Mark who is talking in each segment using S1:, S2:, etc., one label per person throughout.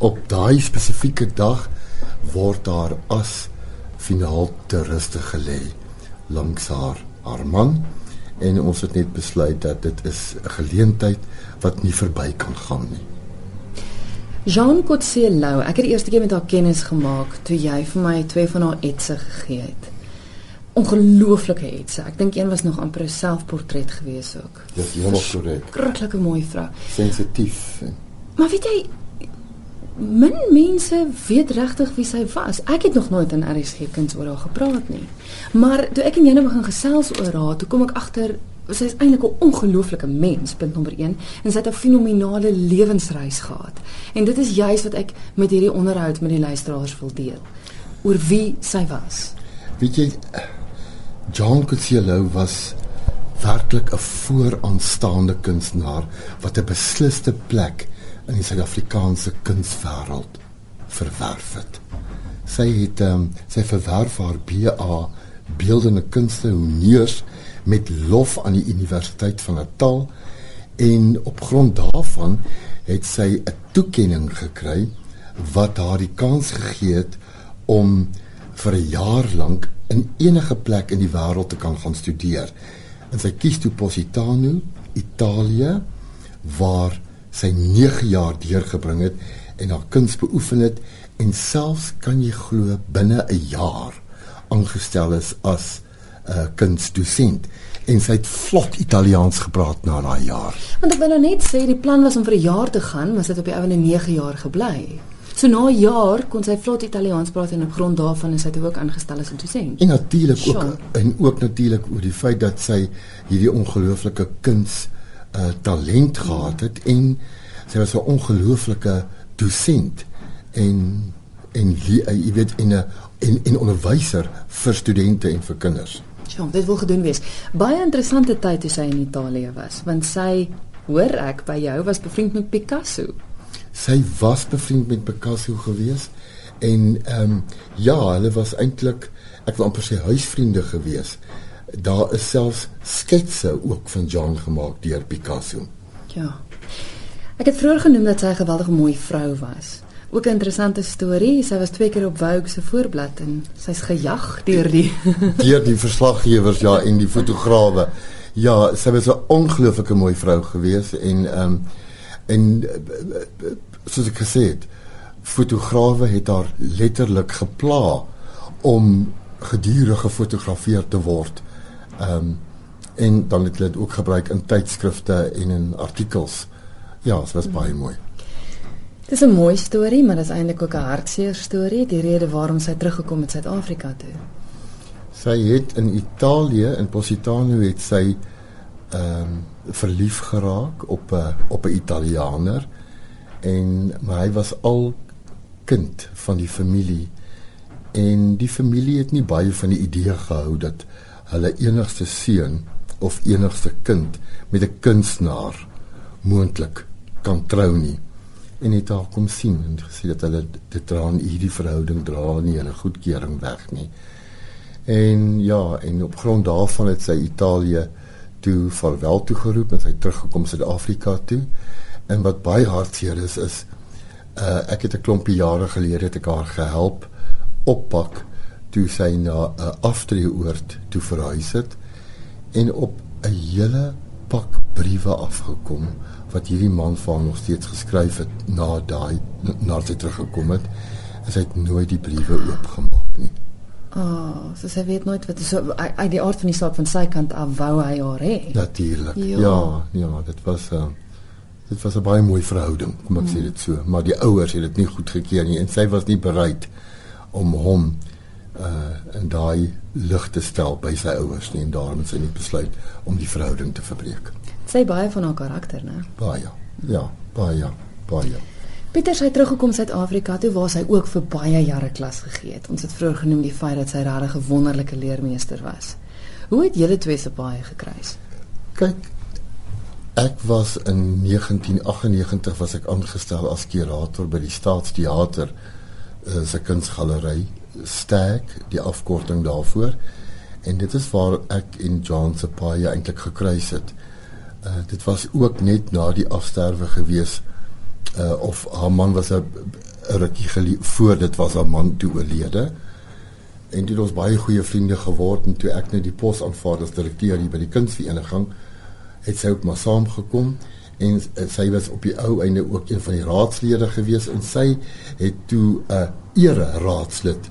S1: op daai spesifieke dag word daar as finaal te rustig gelê langs haar haar man en ons het net besluit dat dit is 'n geleentheid wat nie verby kan gaan nie.
S2: Jean Coetzee-Lou, ek het die eerste keer met haar kennis gemaak toe jy vir my twee van haar etse gegee het. Ongelooflike etse. Ek dink een was nog amper 'n selfportret gewees ook.
S1: Dis heeltemal korrek.
S2: Skrikkelike mooi vrou.
S1: Sensitief.
S2: Maar weet jy min mense weet regtig wie sy was. Ek het nog nooit in RSG kuns oor haar gepraat nie. Maar toe ek en jy nou begin gesels oor haar, toe kom ek agter sy is eintlik 'n ongelooflike mens, punt nommer 1, en sy het 'n fenominale lewensreis gehad. En dit is juis wat ek met hierdie onderhoud met die luisteraars wil deel oor wie sy was.
S1: Weet jy John Coetzee was werklik 'n vooraanstaande kunstenaar wat 'n besliste plek in die Suid-Afrikaanse kunswêreld verwerf het. Sy het ehm um, sy verwerf haar BA beeldende kunste honneurs met lof aan die Universiteit van Natal en op grond daarvan het sy 'n toekenning gekry wat haar die kans gegee het om vir 'n jaar lank in enige plek in die wêreld te kan gaan studeer. En sy kies toe Positano, Italië, waar sy 9 jaar deurgebring het en haar kuns beoefen het en selfs kan jy glo binne 'n jaar aangestel is as 'n uh, kunsdosent en sy het vlot Italiaans gepraat na daai jaar.
S2: Want ek wil nou net sê die plan was om vir 'n jaar te gaan, maar sy het op die ouene 9 jaar gebly. So na 'n jaar kon sy vlot Italiaans praat en op grond daarvan is sy ook aangestel as 'n dosent.
S1: En natuurlik ook en ook natuurlik oor die feit dat sy hierdie ongelooflike kuns uh, talent gehad het en sy was 'n ongelooflike dosent en en eh, jy weet in 'n en en onderwyser vir studente en vir kinders.
S2: Ja, dit wil gedoen wees. Baie interessante tyd toe sy in Italië was, want sy hoor ek by jou was bevriend met Picasso.
S1: Sy was bevriend met Picasso gewees en ehm um, ja, hulle was eintlik ek wil amper sê huisvriende gewees. Daar is selfs sketse ook van John gemaak deur Picasso.
S2: Ja. Ek het vroeër genoem dat sy 'n geweldige mooi vrou was. Ook 'n interessante storie. Sy was twee keer op Vogue se voorblad en sy's gejag deur die
S1: deur die verslaggewers ja en die fotograwe. Ja, sy was 'n ongelooflike mooi vrou gewees en ehm um, en soos ek gesê het, fotograwe het haar letterlik gepla om gedurig gefotografeer te word. Ehm um, en dan het hulle dit ook gebruik in tydskrifte en in artikels. Ja, dit was baie mooi.
S2: Dis 'n mooi storie, maar dis eintlik ook 'n hartseer storie, die rede waarom sy teruggekom het Suid-Afrika toe.
S1: Sy het in Italië in Positano het sy ehm um, verlief geraak op 'n op 'n Italianer en maar hy was al kind van die familie en die familie het nie baie van die idee gehou dat hulle enigste seun of enigste kind met 'n kunstenaar moontlik kan trou nie en het haar kom sien en gesê dat hulle dit dra in hierdie verhouding dra nie hulle goedkeuring weg nie. En ja, en op grond daarvan het sy Italië toe verwel toe geroep en sy teruggekom Suid-Afrika toe. En wat baie hartseer is is uh ek het 'n klompie jare gelede het ek haar gehelp oppak toe sy na 'n aftreeoord toe verhuis het en op 'n hele pak briewe afgekom wat hierdie man vir hom nog steeds geskryf het na daai na sy teruggekom het. En sy het nooit die briewe oopgemaak nie.
S2: Ah, oh, so sy weet nooit wat so uit die aard van die saak van sy kant af wou hy haar hê.
S1: Natuurlik. Ja. ja, ja, dit was 'n uh, dit was 'n baie mooi verhouding, kom ek hmm. sê dit so, maar die ouers het dit nie goed gekeer nie en sy was nie bereid om hom uh en daai lig te stel by sy ouers nie en daarom het sy net besluit om die verhouding te verbreek
S2: sê baie van haar karakter, né?
S1: Baie. Ja, baie, baie.
S2: Pieter sy teruggekom Suid-Afrika toe waar sy ook vir baie jare klas gegee het. Ons het vroeër genoem die feit dat sy regtig 'n wonderlike leermeester was. Hoe het julle twee se baie gekruis?
S1: Kyk, ek was in 1998 was ek aangestel as kurator by die Staatsteater uh, se kunsgalery Stag, die afkorting daarvoor. En dit is waar ek en John se paie eintlik gekruis het. Uh, dit was ook net na die afsterwe gewees uh, of haar man was 'n rukkie voor dit was haar man toe oorlede. En dit ons baie goeie vriende geword en toe ek nou die pos aanvaar as direkteur hier by die kunsvereniging het sy ook maar saamgekom en sy was op die ou einde ook een van die raadslede gewees en sy het toe 'n ere raadslid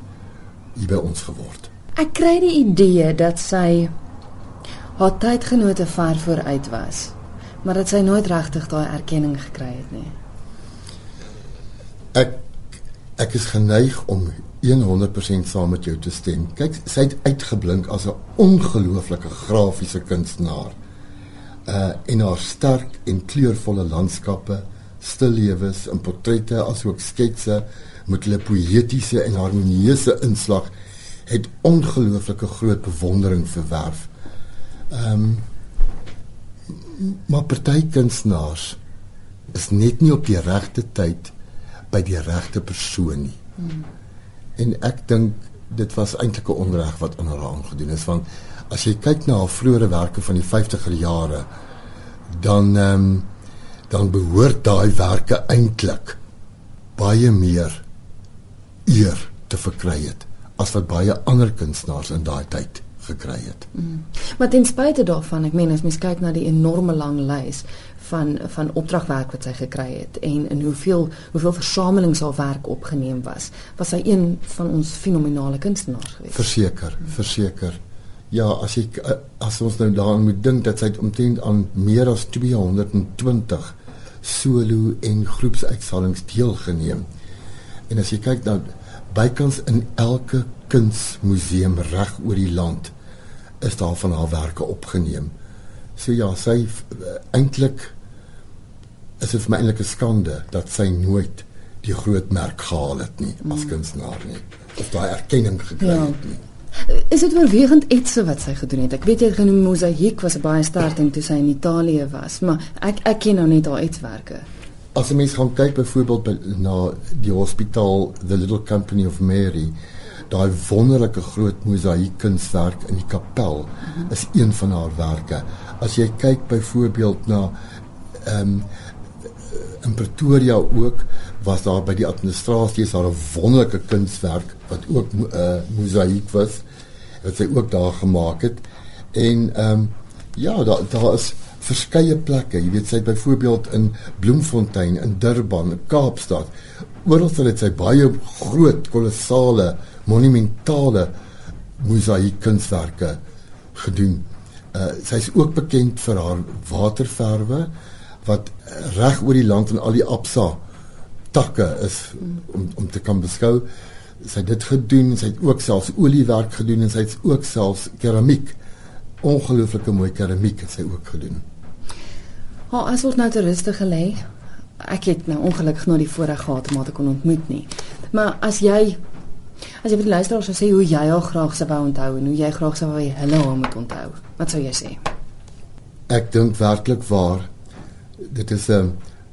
S1: hier by ons geword.
S2: Ek kry die idee dat sy haar tydgenote ver vooruit was, maar dat sy nooit regtig daai erkenning gekry het nie.
S1: Ek ek is geneig om 100% saam met jou te stem. Kyk, sy het uitgeblink as 'n ongelooflike grafiese kunstenaar. Uh in haar sterk en kleurvolle landskappe, stillewes en portrette asook sketse met hulle poëtiese en harmonieuse inslag het ongelooflike groot bewondering verwerf. Ehm um, maar party kunstenaars is net nie op die regte tyd by die regte persoon nie. Hmm. En ek dink dit was eintlik 'n onreg wat aan haar aangedoen is want as jy kyk na haar vroeëre werke van die 50er jare dan ehm um, dan behoort daai werke eintlik baie meer eer te verkry het as wat baie ander kunstenaars in daai tyd gekry het. Mm.
S2: Maar ten spyte daarvan, ek meen as mens kyk na die enorme lang lys van van opdragwerk wat sy gekry het en in hoeveel hoeveel versamelings haar werk opgeneem was, was sy een van ons fenominale kunstenaars geweest.
S1: Verseker, mm. verseker. Ja, as ek as ons nou daaraan moet dink dat sy omtrent aan meer as 220 solo en groepsuitstallings deelgeneem. En as jy kyk na bykans in elke kunsmuseum reg oor die land is daar van haar werke opgeneem. So ja, sy uh, eintlik is dit vir my eintlik 'n skande dat sy nooit die groot merk gehaal het nie as mm. kunstenaar nie of daai erkenning gekry ja. het nie.
S2: Is dit oorwegend iets wat sy gedoen het? Ek weet jy genoem mosaïek was 'n baie sterk ding toe sy in Italië was, maar ek ek ken nou net haar uitswerke.
S1: As 'n mens gaan kyk byvoorbeeld na die hospitaal The Little Company of Mary, daai wonderlike groot mosaïek kunswerk in die kapel mm -hmm. is een van haar werke. As jy kyk byvoorbeeld na ehm um, in Pretoria ook was daar by die administrasie is daar 'n wonderlike kunswerk wat ook 'n uh, eh, mosaïek was wat sy ook daar gemaak het. En ehm um, ja, daar daar is verskeie plekke. Jy weet sy het byvoorbeeld in Bloemfontein, in Durban, in Kaapstad. Oral het sy baie groot, kolossale, monumentale mosaïek kunswerke gedoen. Uh, sy is ook bekend vir haar waterverwe wat reg oor die land en al die Absa takke is om om te kan beskou. Sy het dit gedoen, sy het ook selfs oliewerk gedoen en sy het ook selfs keramiek. Ongelooflike mooi keramiek het sy ook gedoen.
S2: Ha, as ons nou te rustig gelê. Ek het nou ongelukkig nog die voorreg gehad om haar te kon ontmoet nie. Maar as jy as jy vir die luisteraars sou sê hoe jy haar graag sou wou onthou en hoe jy graag sou wou hulle haar moet onthou, wat sou jy sê?
S1: Ek dink werklik waar dit is 'n ehm,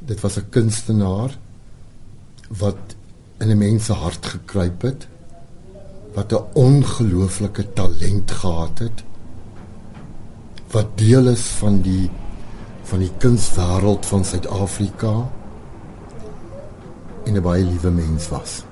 S1: dit was 'n kunstenaar wat in 'n mens se hart gekruip het wat 'n ongelooflike talent gehad het wat deel is van die van die kunswêreld van Suid-Afrika en 'n baie liewe mens was.